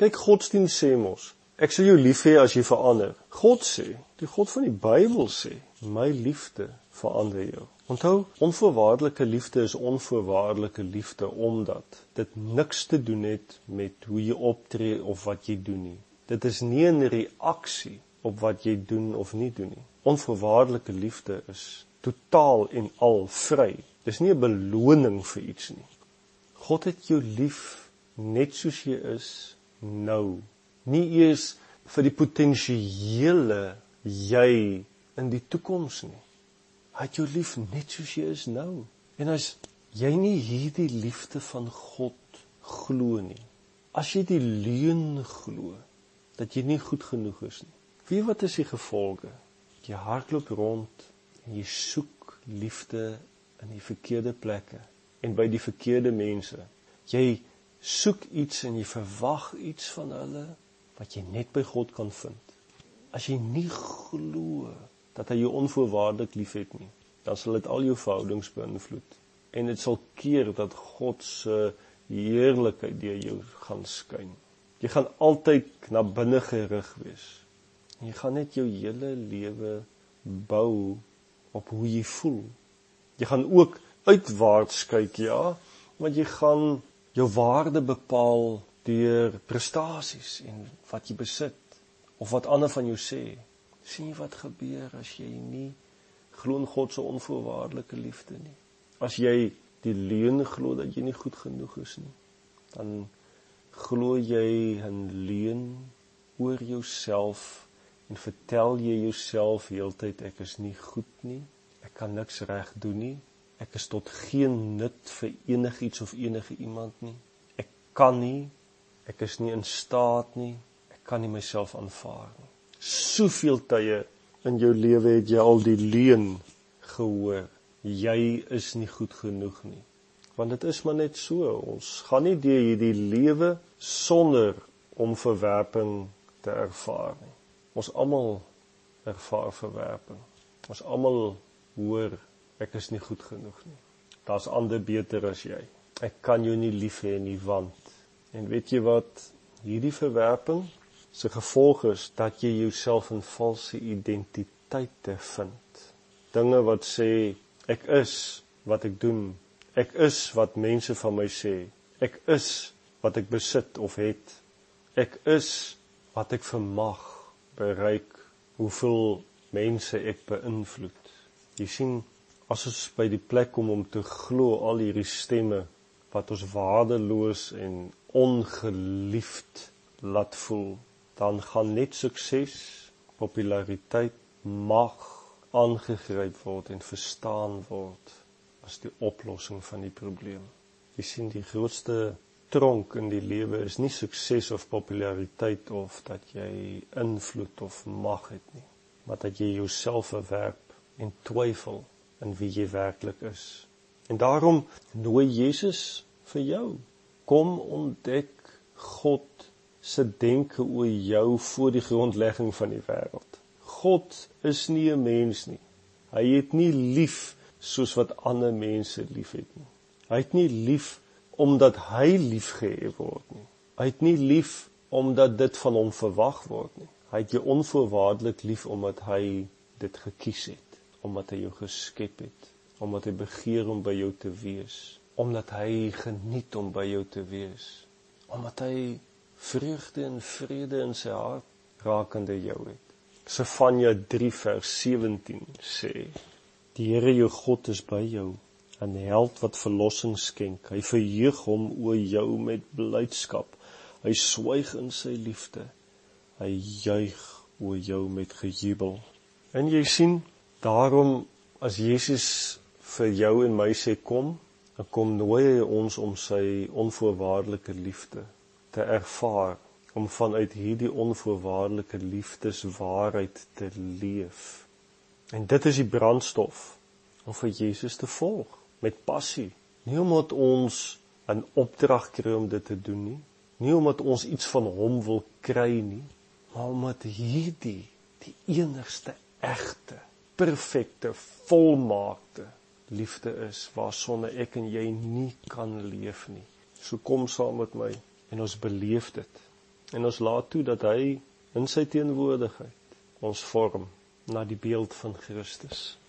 Kyk godsdienst sê mos, ek sal jou lief hê as jy verander. God sê, die God van die Bybel sê, my liefde verander jou. Onthou, onvoorwaardelike liefde is onvoorwaardelike liefde omdat dit niks te doen het met hoe jy optree of wat jy doen nie. Dit is nie 'n reaksie op wat jy doen of nie doen nie. Onvoorwaardelike liefde is totaal en al vry. Dis nie 'n beloning vir iets nie. God het jou lief net soos jy is nou. Nie eers vir die potensiële jy in die toekoms nie. Hy het jou lief net soos jy is nou. En as jy nie hierdie liefde van God glo nie, as jy die leuen glo dat jy nie goed genoeg is nie. Wie wat is die gevolge? Jy hardloop rond en jy soek liefde in die verkeerde plekke en by die verkeerde mense. Jy soek iets en jy verwag iets van hulle wat jy net by God kan vind. As jy nie glo dat hy jou onvoorwaardelik liefhet nie, dan sal dit al jou verhoudings beïnvloed en dit sal keer dat God se heerlikheid deur jou gaan skyn. Jy gaan altyd na binne gerig wees. En jy gaan net jou hele lewe bou op hoe jy voel. Jy gaan ook uitwaarts kyk, ja, want jy gaan jou waarde bepaal deur prestasies en wat jy besit of wat ander van jou sê. Sien wat gebeur as jy nie glo in God se onvoorwaardelike liefde nie. As jy die leuen glo dat jy nie goed genoeg is nie, dan glo jy 'n leuen oor jouself en vertel jy jouself heeltyd ek is nie goed nie, ek kan niks reg doen nie, ek is tot geen nut vir enigiets of enige iemand nie. Ek kan nie, ek is nie in staat nie, ek kan nie myself aanvaar nie soveel tye in jou lewe het jy al die leuen gehoor. Jy is nie goed genoeg nie. Want dit is maar net so. Ons gaan nie deur hierdie lewe sonder om verwerping te ervaar nie. Ons almal ervaar verwerping. Ons almal hoor ek is nie goed genoeg nie. Daar's ander beter as jy. Ek kan jou nie lief hê nie want en weet jy wat hierdie verwerping se gevolg is dat jy jouself in valse identiteite vind. Dinge wat sê ek is wat ek doen. Ek is wat mense van my sê. Ek is wat ek besit of het. Ek is wat ek vermag bereik. Hoeveel mense ek beïnvloed. Jy sien as ons by die plek kom om te glo al hierdie stemme wat ons waardeloos en ongeliefd laat voel dan gaan net sukses, populariteit, mag aangegryp word en verstaan word as die oplossing van die probleem. Jy sien die grootste tronk in die lewe is nie sukses of populariteit of dat jy invloed of mag het nie, maar dat jy jouself verwerp en twyfel in wie jy werklik is. En daarom nooi Jesus vir jou kom ontdek God se denke oor jou voor die grondlegging van die wêreld. God is nie 'n mens nie. Hy het nie lief soos wat ander mense liefhet nie. Hy het nie lief omdat hy liefgehê word nie. Hy het nie lief omdat dit van hom verwag word nie. Hy het jou onvoorwaardelik lief omdat hy dit gekies het, omdat hy jou geskep het, omdat hy begeer om by jou te wees, omdat hy geniet om by jou te wees, omdat hy vreugde en vrede in sy hart rakende jou het. Sefanja 3 vers 17 sê: Die Here jou God is by jou, 'n held wat verlossing skenk. Hy verheug hom oor jou met blydskap. Hy swyg in sy liefde. Hy juig oor jou met gejubel. En jy sien, daarom as Jesus vir jou en my sê kom, dan kom nooi hy ons om sy onvoorwaardelike liefde te ervaar om vanuit hierdie onvoorwaardelike liefdeswaarheid te leef. En dit is die brandstof om vir Jesus te volg met passie. Nie omdat ons 'n opdrag kry om dit te doen nie, nie omdat ons iets van hom wil kry nie, maar omdat hierdie die enigste egte, perfekte, volmaakte liefde is waarsonder ek en jy nie kan leef nie. So kom saam met my en ons beleef dit. En ons laat toe dat hy in sy teenwoordigheid ons vorm na die beeld van Christus.